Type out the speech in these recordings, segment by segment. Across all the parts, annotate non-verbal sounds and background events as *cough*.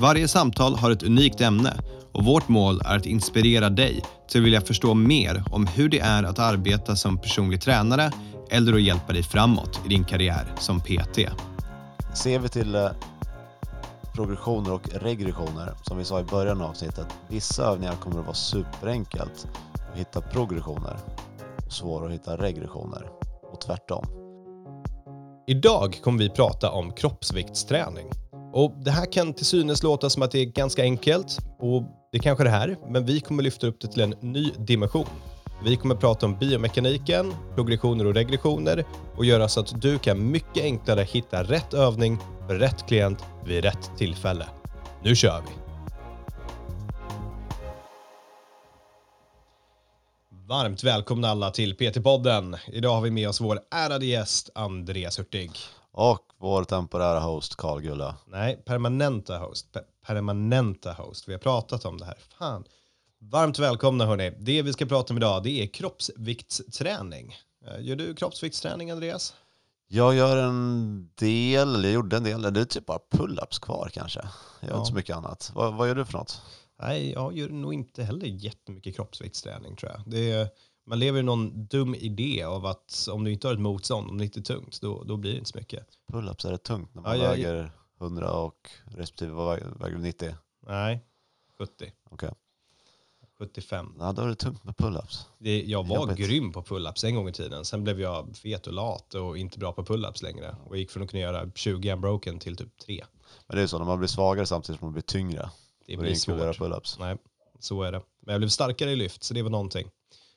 Varje samtal har ett unikt ämne och vårt mål är att inspirera dig till att vilja förstå mer om hur det är att arbeta som personlig tränare eller att hjälpa dig framåt i din karriär som PT. Ser vi till eh, progressioner och regressioner, som vi sa i början av avsnittet, vissa övningar kommer att vara superenkelt att hitta progressioner och svårare att hitta regressioner och tvärtom. Idag kommer vi prata om kroppsviktsträning. Och det här kan till synes låta som att det är ganska enkelt och det kanske det här, men vi kommer lyfta upp det till en ny dimension. Vi kommer prata om biomekaniken, progressioner och regressioner och göra så att du kan mycket enklare hitta rätt övning för rätt klient vid rätt tillfälle. Nu kör vi! Varmt välkomna alla till PT-podden. Idag har vi med oss vår ärade gäst Andreas Hurtig. Och vår temporära host Carl Gulla. Nej, permanenta host. Per permanenta host. Vi har pratat om det här. Fan. Varmt välkomna hörni. Det vi ska prata om idag det är kroppsviktsträning. Eh, gör du kroppsviktsträning Andreas? Jag gör en del, eller jag gjorde en del, det är typ bara pull-ups kvar kanske. Jag gör Ja. inte så mycket annat. Vad, vad gör du för något? Nej, jag gör nog inte heller jättemycket kroppsviktsträning tror jag. Det är, man lever i någon dum idé av att om du inte har ett motstånd, om det inte är tungt, då, då blir det inte så mycket. Pull-ups, är det tungt när man Ja, väger 100 och respektive vad väger, väger du 90? Nej, 70. Okej. 75. Ja, då är det tungt med pull-ups. Det, jag var Jobbigt. grym på pull-ups en gång i tiden. Sen blev jag fet och lat och inte bra på pull-ups längre. Och gick från att kunna göra 20 unbroken till typ 3. Men det är så, när man blir svagare samtidigt som man blir tyngre. Det blir enklare att göra svårt. pull-ups. Nej, så är det. Men jag blev starkare i lyft, så det var någonting.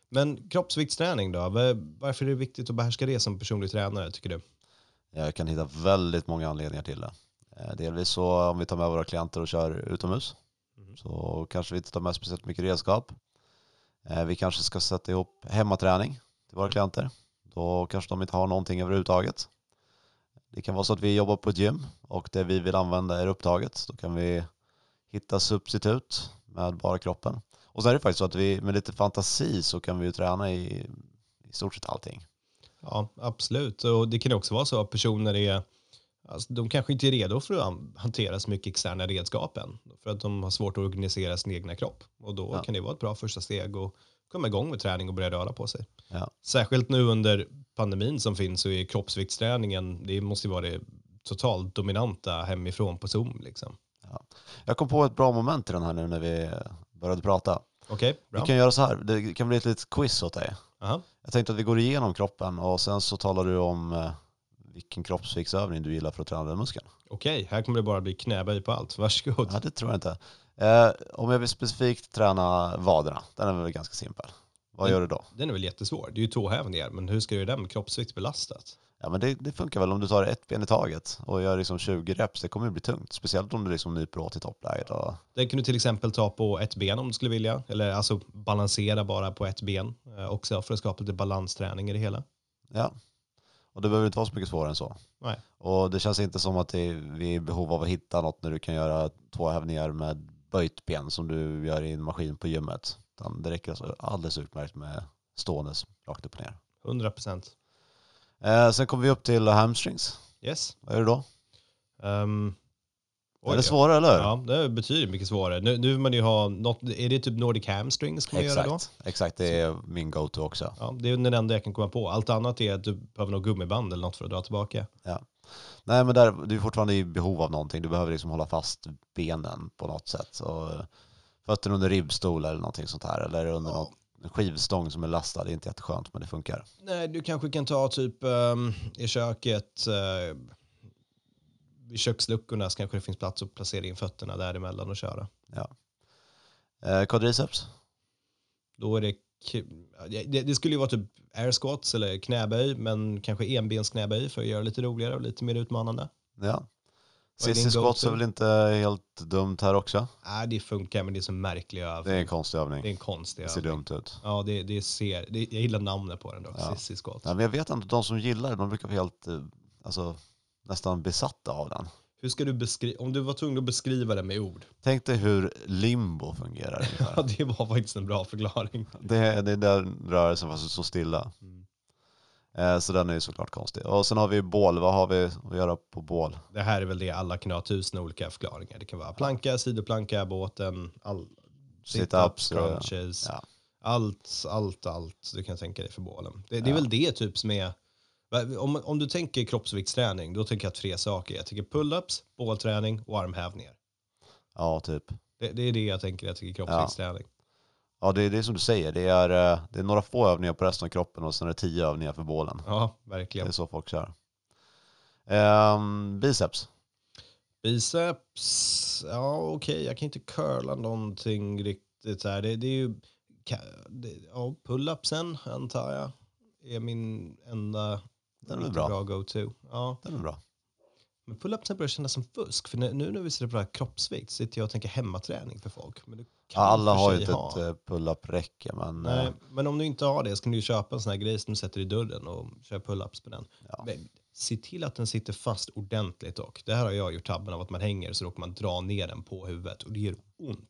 Men kroppsviktsträning då? Va- Varför är det viktigt att behärska det som personlig tränare, tycker du? Jag kan hitta väldigt många anledningar till det. Eh, Delvis så om vi tar med våra klienter och kör utomhus Mhm. så kanske vi inte tar med speciellt mycket redskap. Eh, Vi kanske ska sätta ihop hemmaträning till våra klienter. Då kanske de inte har någonting överhuvudtaget. Det kan vara så att vi jobbar på ett gym och det vi vill använda är upptaget. Då kan vi hitta substitut med bara kroppen. Och så är det faktiskt så att vi med lite fantasi så kan vi ju träna i, i stort sett allting. Ja, absolut. Och det kan också vara så att personer är Alltså, de kanske inte är redo för att han- hantera så mycket externa redskap än. För att de har svårt att organisera sin egna kropp. Och då Ja. kan det vara ett bra första steg att komma igång med träning och börja röra på sig. Ja. Särskilt nu under pandemin som finns så är kroppsviktsträningen, det måste ju vara det totalt dominanta hemifrån på Zoom. Liksom. Jag kom på ett bra moment i den här nu när vi började prata. Okej, bra. Vi kan göra så här, det kan bli ett litet quiz åt dig. Aha. Jag tänkte att vi går igenom kroppen och sen så talar du om eh, vilken kroppsviktsövning du gillar för att träna den muskeln. Okej, här kommer det bara bli knäböj på allt. Varsågod. Ja, det tror jag inte. Eh, om jag vill specifikt träna vaderna, den är väl ganska simpel. Vad Mm. gör du då? Den är väl jättesvår. Det är ju tåhävningar, men hur ska du göra det med kroppsvikt belastat? Ja, men det, det funkar väl om du tar ett ben i taget och gör liksom 20 reps. Det kommer ju bli tungt, speciellt om du liksom nyper åt i toppläget. Och, Den kan du till exempel ta på ett ben om du skulle vilja. Eller alltså balansera bara på ett ben eh, också för att skapa lite balansträning i det hela. ja. och det behöver inte vara så mycket svårare än så. Nej. Och det känns inte som att det vi är i behov av att hitta något när du kan göra två hävningar med böjt ben som du gör i en maskin på gymmet. Det räcker alltså alldeles utmärkt med ståendes rakt upp och ner. 100 procent. Eh, sen kommer vi upp till hamstrings. Yes. Vad är det då? Um, är det svårare eller hur? Ja, det betyder mycket svårare. Nu, nu vill man ju ha något, är det typ Nordic hamstrings man göra då? Exakt, exakt. Det är min go-to också. Ja, det är den enda jag kan komma på. Allt annat är att du behöver något gummiband eller något för att dra tillbaka. Nej men där, du är fortfarande i behov av någonting. Du behöver liksom hålla fast benen på något sätt. Så, eh, fötterna under ribbstol eller någonting sånt här. Eller under Ja. någon en skivstång som är lastad. Det är inte jätteskönt men det funkar. Nej, du kanske kan ta typ ehm, i köket, uh, vid köksluckorna så kanske det finns plats att placera in fötterna däremellan och köra. Eh, quadriceps? Då är det, ja, det, det skulle ju vara typ air squats eller knäböj, men kanske enbensknäböj för att göra det lite roligare och lite mer utmanande. Ja. Sissy squats är väl inte helt dumt här också? Nej, det funkar men det är så märklig övning. Det är en konstig Det är övning. en konstig Det ser övning. dumt ut. Ja, det, det ser, det, jag gillar namnet på den dock, Ja. Sissy Squat. Ja, men jag vet inte, de som gillar det, de brukar vara helt, eh, alltså, nästan besatta av den. Hur ska du beskriva, om du var tvungen att beskriva det med ord? Tänk dig hur limbo fungerar. *laughs* Ja, det var faktiskt en bra förklaring. det, är, det är den rörelsen fast så stilla. Mm. Eh, så den är ju såklart konstig. Och sen har vi bål, vad har vi att göra på bål? Det här är väl det alla kan ha tusen olika förklaringar. Det kan vara planka, sidoplanka, båten, all, Sit-ups, sit-ups, crunches. ja. Allt, allt, allt du kan tänka dig för bålen. Det, det är Ja. väl det typ som är... Om, om du tänker kroppsviktsträning, då tänker jag tre saker. Jag tänker pull-ups, bålträning och armhävningar. Ja, typ. Det, det är det jag tänker, jag tänker kroppsviktsträning. Ja, det är det som du säger. Det är, eh, det är några få övningar på resten av kroppen och sen är det tio övningar för bålen. Ja, Det verkligen. är så folk kör. Ehm, biceps. Biceps, ja okej, jag kan inte curla någonting riktigt här. Det, det är ju, det, ja, pull-upsen antar jag är min enda Den är bra. bra go-to. Ja. Den är bra. Men pull-upsen börjar kännas som fusk, för nu när vi sitter på det här kroppsvikt sitter jag och tänker hemmaträning för folk. Men det Ja, alla har ju inte ha. ett eh, pull-up-räcke, men Nej, eh, men om du inte har det så kan du ju köpa en sån här grej som du sätter i dörren och kör pull-ups på den. Ja. Men se till att den sitter fast ordentligt dock. Det här har jag gjort tabben av att man hänger så råkar man dra ner den på huvudet och det gör ont.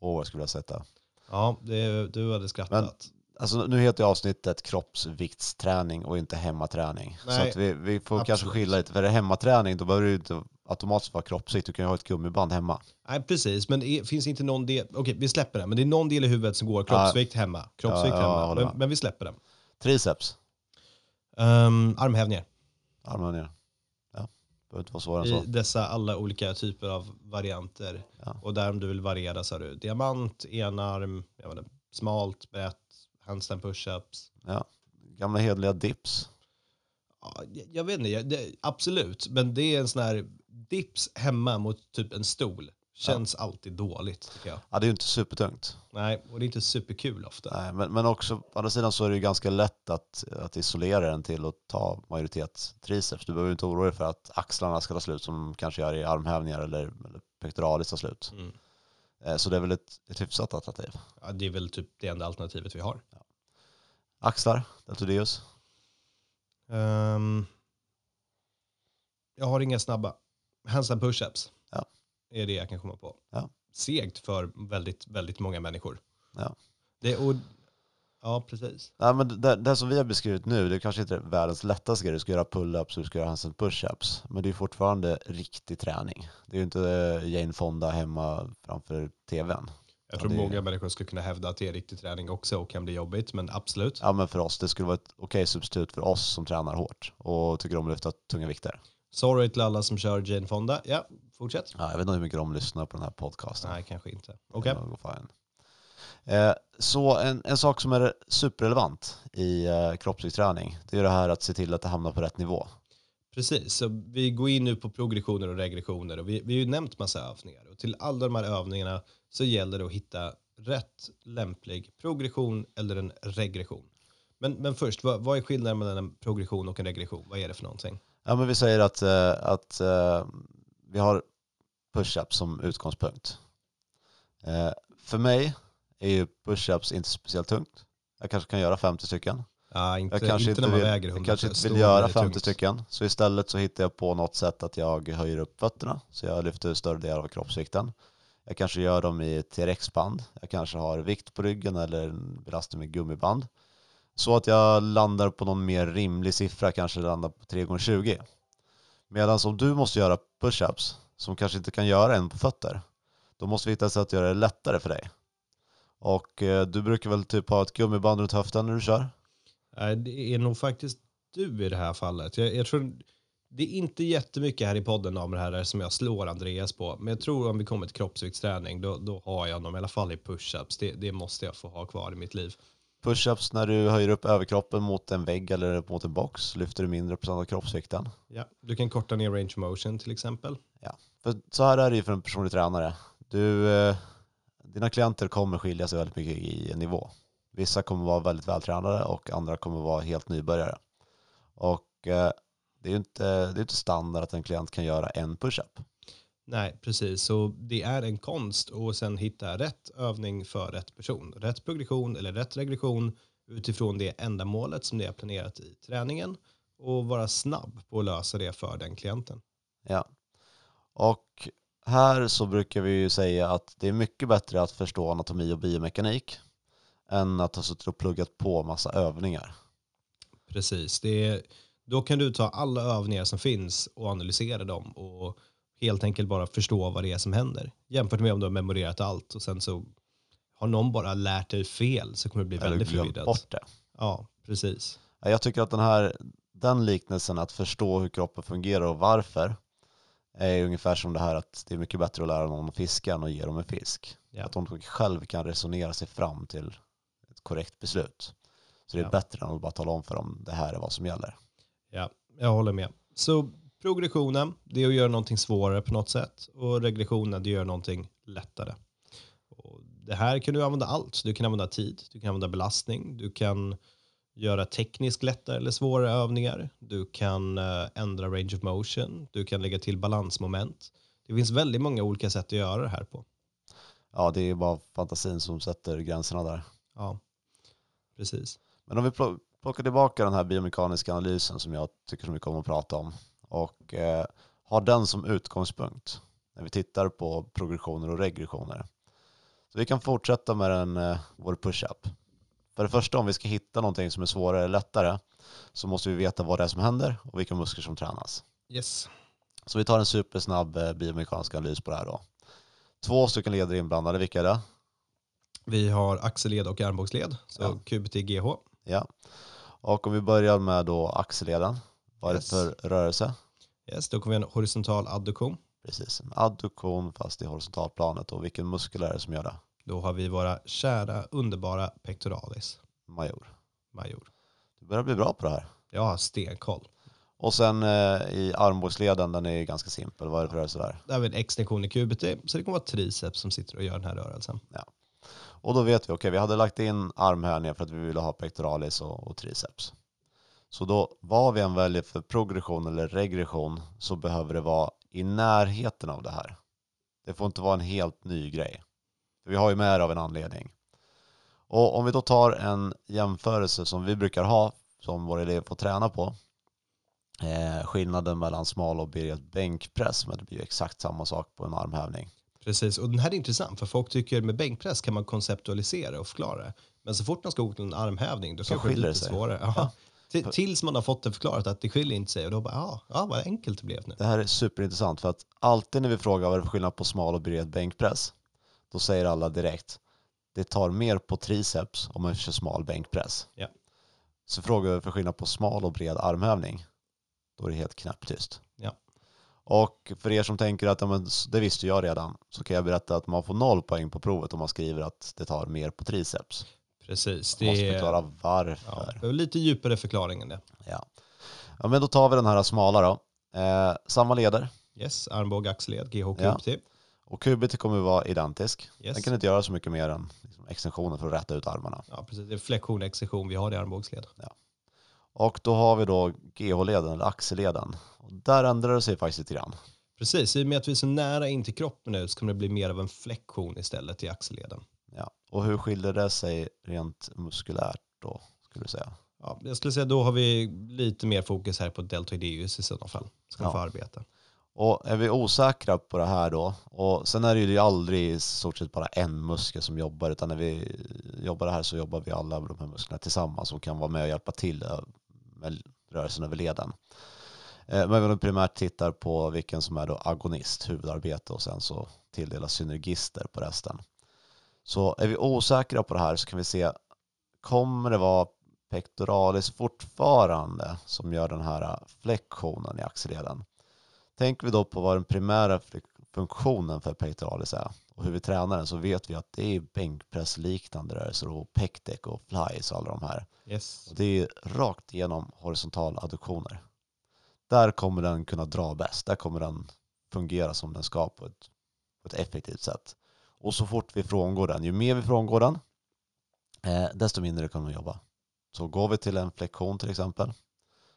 åh, jag skulle vilja sätta. Ja, det, du hade skrattat. Alltså, nu heter ju avsnittet kroppsviktsträning och inte hemmaträning. Så Nej, att vi, vi får kanske absolut. skilja lite. För är det hemmaträning då behöver du inte automatiskt vara kroppsvikt. Du kan ju ha ett gummiband hemma. Nej, precis. Men det finns inte någon del, okej vi släpper den, men det är någon del i huvudet som går kroppsvikt hemma. Kroppsvikt Ja, hemma, men, men vi släpper den. Triceps. Um, armhävningar. Armarna ner. Ja, behöver inte vara svårare än I så. dessa alla olika typer av varianter. Ja. Och där om du vill variera så har du diamant, enarm, jag vet inte, smalt, brett, handstand push-ups. Ja. Gamla hedliga dips. Ja, jag- vet inte, det, absolut. Men det är en sån här dips hemma mot typ en stol. Känns alltid dåligt tycker jag. Ja, det är ju inte supertungt. Nej, och det är inte superkul ofta. Nej, men, men också å andra sidan så är det ju ganska lätt att, att isolera den till att ta majoritet triceps. Du behöver inte oroa dig för att axlarna ska ta slut som kanske gör i armhävningar eller, eller pectoralis tar slut. Mm. Eh, Så det är väl ett, ett hyfsat alternativ. Ja, det är väl typ det enda alternativet vi har. Axlar, deltoideus. Ehm, jag har inga snabba. Handstand push-ups. Ja. är det jag kan komma på. Ja. Segt för väldigt, väldigt många människor. Ja. Det, och, ja, precis. Nej, men det, det som vi har beskrivit nu, det är kanske inte är världens lättaste grej. Du ska göra pull-ups och du ska göra handstand push-ups. Men det är fortfarande riktig träning. Det är ju inte eh, Jane Fonda hemma framför tvn. Jag Ja, tror det- många människor skulle kunna hävda att det är riktig träning också och kan bli jobbigt, men absolut. Ja men för oss, det skulle vara ett okej substitut för oss som tränar hårt och tycker om att lyfta tunga vikter. Sorry till alla som kör Jane Fonda. Ja, fortsätt. Ja, jag vet inte hur mycket de lyssnar på den här podcasten. Nej, kanske inte. Okej. Fine. Eh, så en, en sak som är superrelevant i eh, kroppsviktsträning, det är det här att se till att det hamnar på rätt nivå. Precis, så vi går in nu på progressioner och regressioner och vi, vi har ju nämnt massa övningar och till alla de här övningarna så gäller det att hitta rätt lämplig progression eller en regression. Men, men först, vad, vad är skillnaden mellan en progression och en regression? Vad är det för någonting? Ja, men vi säger att, eh, att eh, vi har push-ups som utgångspunkt. Eh, för mig är ju push-ups inte speciellt tungt. Jag kanske kan göra 50 stycken. Ja, inte, Jag kanske inte inte, vill, väger jag 100 kanske inte vill göra det 50 tungt. stycken. Så istället så hittar jag på något sätt att jag höjer upp fötterna. Så jag lyfter större del av kroppsvikten. Jag kanske gör dem i TRX-band. Jag kanske har vikt på ryggen eller en belastning med gummiband. Så att jag landar på någon mer rimlig siffra, kanske landar på 3 x 20 Medan om du måste göra push-ups, som kanske inte kan göra en på fötter, då måste vi hitta ett sätt att göra det lättare för dig. Och eh, du brukar väl typ ha ett gummiband runt höften när du kör? Nej, det är nog faktiskt du i det här fallet. Jag, jag tror, det är inte jättemycket här i podden om det här som jag slår Andreas på. Men jag tror om vi kommer till kroppsviktsträning då, då har jag dem i alla fall i push-ups. Det, det måste jag få ha kvar i mitt liv. Push-ups när du höjer upp överkroppen mot en vägg eller mot en box lyfter du mindre procent av kroppsvikten. Ja, du kan korta ner range motion till exempel. För så här är det ju för en personlig tränare. Du, eh, dina klienter kommer skilja sig väldigt mycket i nivå. Vissa kommer vara väldigt vältränade och andra kommer vara helt nybörjare. Och eh, det är ju inte, det är inte standard att en klient kan göra en push-up. Nej, precis. Så det är en konst att sen hitta rätt övning för rätt person. Rätt progression eller rätt regression utifrån det ändamålet som det är planerat i träningen och vara snabb på att lösa det för den klienten. Ja. Och här så brukar vi ju säga att det är mycket bättre att förstå anatomi och biomekanik än att ha suttit och pluggat på massa övningar. Precis. Det är, då kan du ta alla övningar som finns och analysera dem och helt enkelt bara förstå vad det är som händer. Jämfört med om du har memorerat allt och sen så har någon bara lärt dig fel så kommer det bli Eller väldigt glömt förvirrat. bort det. Ja, precis. Ja, Jag tycker att den här den liknelsen att förstå hur kroppen fungerar och varför är ungefär som det här att det är mycket bättre att lära någon att fiska än att ge dem en fisk. Ja. Att de själv kan resonera sig fram till ett korrekt beslut. Så det är Ja. bättre än att bara tala om för dem det här är vad som gäller. Ja, jag håller med. Så progressionen, det är att göra någonting svårare på något sätt. Och regressionen, det gör någonting lättare. Och det här kan du använda allt. Du kan använda tid, du kan använda belastning, du kan göra tekniskt lättare eller svårare övningar. Du kan eh, ändra range of motion, du kan lägga till balansmoment. Det finns väldigt många olika sätt att göra det här på. Ja, det är bara fantasin som sätter gränserna där. Ja, precis. Men om vi plo- plockar tillbaka den här biomekaniska analysen som jag tycker så mycket om att prata om och eh, har den som utgångspunkt när vi tittar på progressioner och regressioner. Så vi kan fortsätta med den, eh, vår push-up. För det första om vi ska hitta någonting som är svårare eller lättare så måste vi veta vad det är som händer och vilka muskler som tränas. Yes. Så vi tar en supersnabb eh, biomekanisk analys på det här då. Två stycken leder inblandade, vilka är det? Vi har axelled och armbågsled, så Ja. QBT-GH. Ja. Och om vi börjar med då axelleden, vad är Yes. det för rörelse? Yes, då kommer vi en horisontal adduktion. Precis, en adduktion fast i horisontalplanet och vilken muskel är det som gör det? Då har vi våra kära, underbara pectoralis Major. major. Du börjar bli bra på det här. Jag har stenkoll. Och sen eh, i armbågsleden, den är ganska simpel. Vad är det för rörelse där? Där har vi en extension i QBT, så det kommer vara triceps som sitter och gör den här rörelsen. Och då vet vi, okej vi hade lagt in armhävningar för att vi ville ha pectoralis och, och triceps. Så då, vad vi än väljer för progression eller regression så behöver det vara i närheten av det här. Det får inte vara en helt ny grej. För vi har ju med det av en anledning. Och om vi då tar en jämförelse som vi brukar ha, som våra elever får träna på. Eh, skillnaden mellan smal och bred bänkpress, men det blir ju exakt samma sak på en armhävning. Precis, och den här är intressant för folk tycker med bänkpress kan man konceptualisera och förklara. Men så fort man ska gå till en armhävning då Så kanske det blir lite sig. svårare. *laughs* Ja. Tills man har fått det förklarat att det skiljer inte sig och då bara ja, ja vad enkelt det blev nu. Det här är superintressant för att alltid när vi frågar vad det är för skillnad på smal och bred bänkpress då säger alla direkt det tar mer på triceps om man kör smal bänkpress. Ja. Så frågar vi för skillnad på smal och bred armhävning då är det helt knäpptyst. Ja. Och för er som tänker att ja, men, det visste jag redan så kan jag berätta att man får noll poäng på provet om man skriver att det tar mer på triceps. Precis, Man måste det förklara varför. ja, lite djupare förklaring än det. Ja. ja, men då tar vi den här smala då. Eh, samma leder Yes, armbåge, axelled, GH, Ja. QBT. och QBT kommer att vara identisk. Yes. Den kan inte göra så mycket mer än liksom, extensionen för att rätta ut armarna. Ja, precis. Det är flexion, extension vi har i armbågsled. Och då har vi då GH-leden, eller axelleden. Och där ändrar det sig faktiskt lite grann. Precis, i och med att vi är så nära in till kroppen nu så kommer det bli mer av en flexion istället i axelleden. Ja. Och hur skiljer det sig rent muskulärt då, skulle du säga? Ja, jag skulle säga då har vi lite mer fokus här på deltoideus i sådana fall. Ska Ja. få arbeta. Och är vi osäkra på det här då, och sen är det ju aldrig i stort sett bara en muskel som jobbar, utan när vi jobbar här så jobbar vi alla de här musklerna tillsammans och kan vara med och hjälpa till eh, med rörelsen över leden. Eh, Men vi primärt tittar på vilken som är då agonist, huvudarbete och sen så tilldelas synergister på resten. Så är vi osäkra på det här så kan vi se, kommer det vara pectoralis fortfarande som gör den här flexionen i axelleden? Tänker vi då på vad den primära funktionen för pectoralis är och hur vi tränar den så vet vi att det är bänkpressliknande rörelser och pectec och flies och alla de här. Yes. Och det är rakt igenom horisontala adduktioner. Där kommer den kunna dra bäst. Där kommer den fungera som den ska på ett, på ett effektivt sätt. Och så fort vi frångår den, ju mer vi frångår den, eh, desto mindre kommer den jobba. Så går vi till en flexion till exempel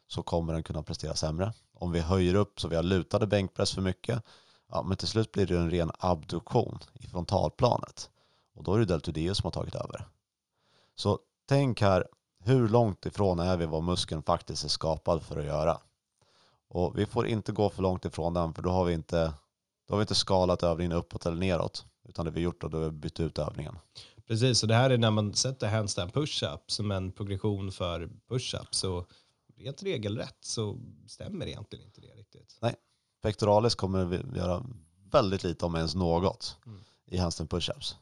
så kommer den kunna prestera sämre. Om vi höjer upp så vi har lutade bänkpress för mycket, Ja, men till slut blir det en ren abduktion i frontalplanet. Och då är det deltoideus som har tagit över. Så tänk här, hur långt ifrån är vi vad muskeln faktiskt är skapad för att göra? Och vi får inte gå för långt ifrån den för då har vi inte, då har vi inte skalat övningen uppåt eller neråt. Utan det vi gjort då, då har vi bytt ut övningen. Precis, och det här är när man sätter handstand push-up som en progression för push-up. Så rent regelrätt så stämmer egentligen inte det riktigt. Pectoralis kommer vi göra väldigt lite om ens något Mm. i handstand push-ups.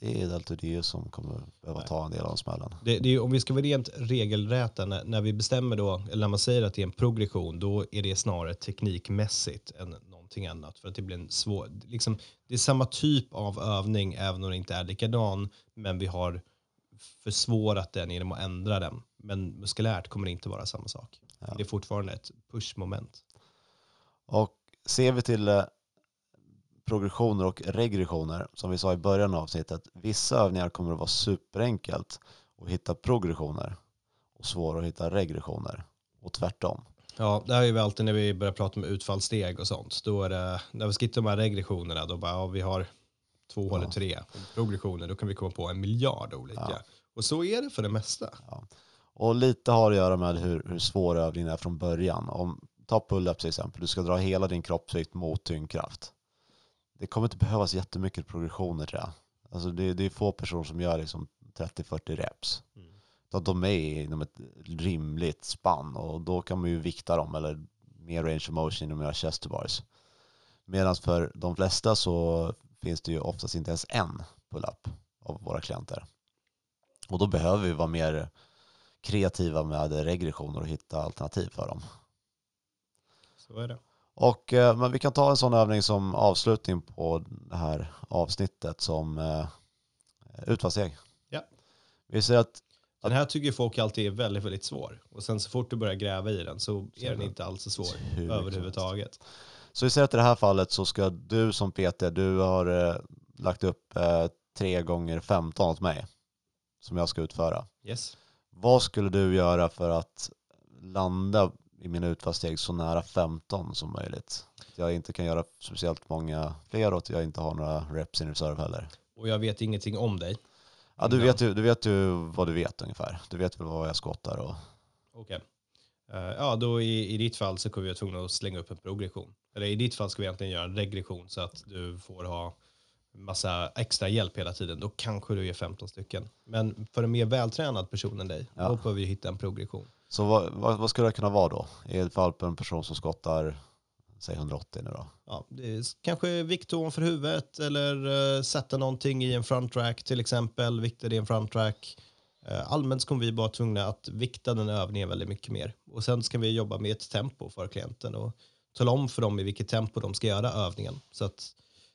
Det är deltoideus som kommer behöva Nej. ta en del av smällen. Det, det är, om vi ska vara rent regelräta, när, när vi bestämmer då, eller när man säger att det är en progression, då är det snarare teknikmässigt än någonting annat. För att det blir en svår, liksom, det är samma typ av övning även om det inte är likadan, men vi har försvårat den genom att ändra den. Men muskulärt kommer det inte vara samma sak. Ja. Det är fortfarande ett pushmoment. Och ser vi till eh, progressioner och regressioner, som vi sa i början av avsnittet, vissa övningar kommer att vara superenkelt att hitta progressioner och svåra att hitta regressioner och tvärtom. Ja, det här är ju alltid när vi börjar prata om utfallssteg och sånt. Då är det, när vi ska hitta de här regressionerna, då bara, ja, vi har två Ja. eller tre progressioner, då kan vi komma på en miljard olika. Ja. Och så är det för det mesta. Och lite har att göra med hur, hur svår övningen är från början. Om, ta pull-up till exempel, du ska dra hela din kroppsvikt mot tyngdkraft. Det kommer inte behövas jättemycket progressioner till det. Alltså det, det är få personer som gör liksom 30-40 reps. Mm. Så att de är inom ett rimligt spann och då kan man ju vikta dem eller mer range of motion att göra chest bars. Medan för de flesta så finns det ju oftast inte ens en pull-up av våra klienter. Och då behöver vi vara mer kreativa med regressioner och hitta alternativ för dem. Så är det. Och, eh, men vi kan ta en sån övning som avslutning på det här avsnittet som eh, utfallssteg. Ja. Vi ser att Den här tycker folk alltid är väldigt, väldigt svår. Och sen så fort du börjar gräva i den så är den inte alls så svår överhuvudtaget. Så vi säger att i det här fallet så ska du som PT, du har eh, lagt upp eh, 3 gånger 15 åt mig som jag ska utföra. Yes. Vad skulle du göra för att landa i mina utfallssteg så nära 15 som möjligt? Att jag inte kan göra speciellt många fler och att jag inte har några reps in reserve heller. Och jag vet ingenting om dig. Ja, du, vet ju, du vet ju vad du vet ungefär. Du vet väl vad jag skottar och Okej. Eh, ja, då i, i ditt fall så kommer vi vara tvungna att slänga upp en progression. Eller i ditt fall ska vi egentligen göra en regression så att du får ha massa extra hjälp hela tiden. Då kanske du är 15 stycken. Men för en mer vältränad person än dig, Ja. då behöver vi hitta en progression. Så vad, vad, vad skulle det kunna vara då? I ett fall på en person som skottar, säg 180 nu då. Ja, det är kanske vikt ovanför huvudet eller uh, sätta någonting i en front track till exempel. Vikta det i en front track. Uh, eh, allmänt så kommer vi bara tvungna att vikta den övningen väldigt mycket mer. Och sen ska vi jobba med ett tempo för klienten och tala om för dem i vilket tempo de ska göra övningen. Så att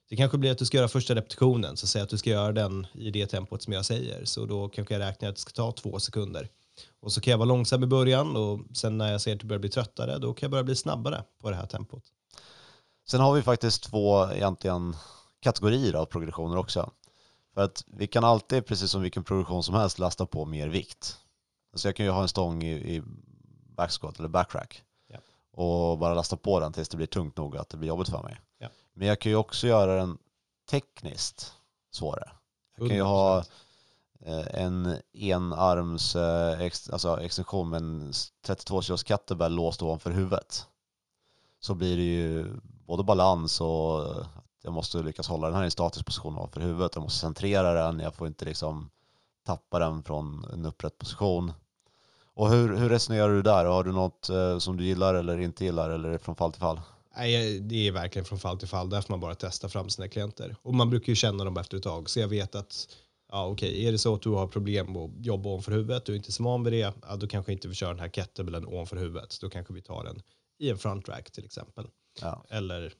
det kanske blir att du ska göra första repetitionen, så säg att du ska göra den i det tempot som jag säger. Så då kanske jag räknar att det ska ta två sekunder. Och så kan jag vara långsam i början och sen när jag ser att du börjar bli tröttare, då kan jag börja bli snabbare på det här tempot. Sen har vi faktiskt två egentligen kategorier av progressioner också. För att vi kan alltid, precis som vilken progression som helst, lasta på mer vikt. Alltså jag kan ju ha en stång i, i backsquat eller backrack Ja. och bara lasta på den tills det blir tungt nog att det blir jobbigt för mig. Ja. Men jag kan ju också göra den tekniskt svårare. Jag kan ju ha 100%. eh, en enarms eh, alltså extension med en 32 kilos kettlebell låst ovanför huvudet. Så blir det ju både balans och att jag måste lyckas hålla den här i statisk position ovanför huvudet. Jag måste centrera den, jag får inte liksom tappa den från en upprätt position. Och hur, hur resonerar du där? Har du något eh, som du gillar eller inte gillar eller är det från fall till fall? Nej, det är verkligen från fall till fall. Där får man bara testa fram sina klienter. Och man brukar ju känna dem efter ett tag. Så jag vet att, ja okej, är det så att du har problem att jobba ovanför huvudet, du är inte så van vid det, ja, då kanske inte vi kör den här kettlebellen ovanför huvudet. Då kanske vi tar den i en front rack till exempel. Ja. Eller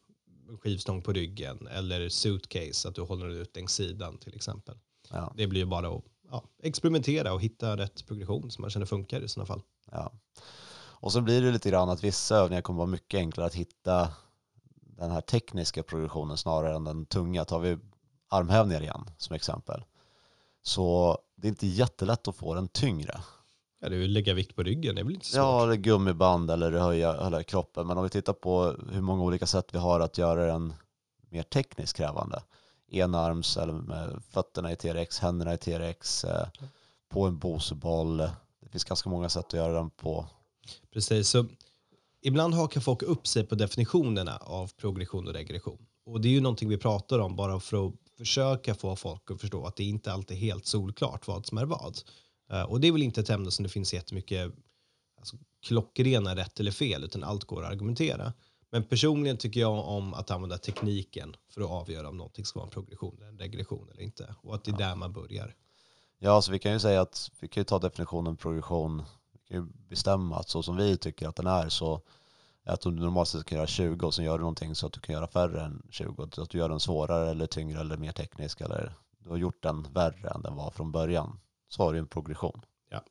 skivstång på ryggen, eller suitcase, att du håller den ut längs sidan till exempel. Ja, Det blir ju bara att ja, experimentera och hitta rätt progression som man känner funkar i sådana fall. ja. Och så blir det lite grann att vissa övningar kommer vara mycket enklare att hitta den här tekniska progressionen snarare än den tunga. Tar vi armhävningar igen som exempel. Så det är inte jättelätt att få den tyngre. Ja, det är ju lägga vikt på ryggen, det är väl inte svårt. Ja, eller gummiband eller höja, höja kroppen. Men om vi tittar på hur många olika sätt vi har att göra den mer tekniskt krävande. Enarms eller med fötterna i TRX, händerna i TRX, eh, på en boseboll. Det finns ganska många sätt att göra den på. Precis, så ibland hakar folk upp sig på definitionerna av progression och regression. Och det är ju någonting vi pratar om bara för att försöka få folk att förstå att det inte alltid är helt solklart vad som är vad. Uh, och det är väl inte ett ämne som det finns jättemycket alltså, klockrena rätt eller fel, utan allt går att argumentera. Men personligen tycker jag om att använda tekniken för att avgöra om någonting ska vara en progression eller en regression eller inte. Och att det är där man börjar. Ja, så vi kan ju säga att vi kan ju ta definitionen progression, vi kan ju bestämma att så som vi tycker att den är så att du normalt sett kan göra 20 och sen gör du någonting så att du kan göra färre än 20. Att du gör den svårare eller tyngre eller mer teknisk eller du har gjort den värre än den var från början. Så har du en progression. Ja.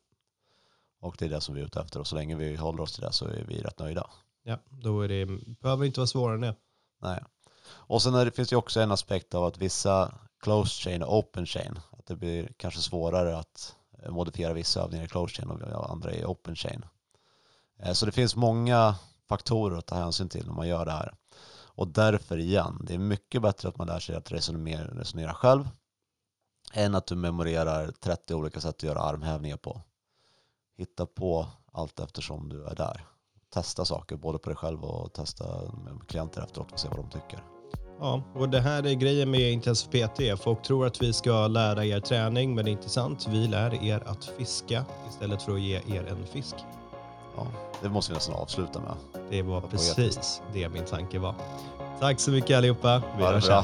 Och det är det som vi är ute efter och så länge vi håller oss till det så är vi rätt nöjda. Ja, då är det, behöver inte vara svårare än det. Nej. Och sen det, finns det också en aspekt av att vissa closed chain och open chain, att det blir kanske svårare att modifiera vissa övningar i closed chain och andra i open chain. Eh, så det finns många faktorer att ta hänsyn till när man gör det här. Och därför igen, det är mycket bättre att man lär sig att resonera, resonera själv än att du memorerar 30 olika sätt att göra armhävningar på. Hitta på allt eftersom du är där. Testa saker både på dig själv och testa med klienter efteråt och se vad de tycker. Ja, och det här är grejen med Intensiv PT. Folk tror att vi ska lära er träning, men det är inte sant. Vi lär er att fiska istället för att ge er en fisk. Ja, det måste vi nästan avsluta med. Det var precis det min tanke var. Tack så mycket allihopa. Vi hörs sen.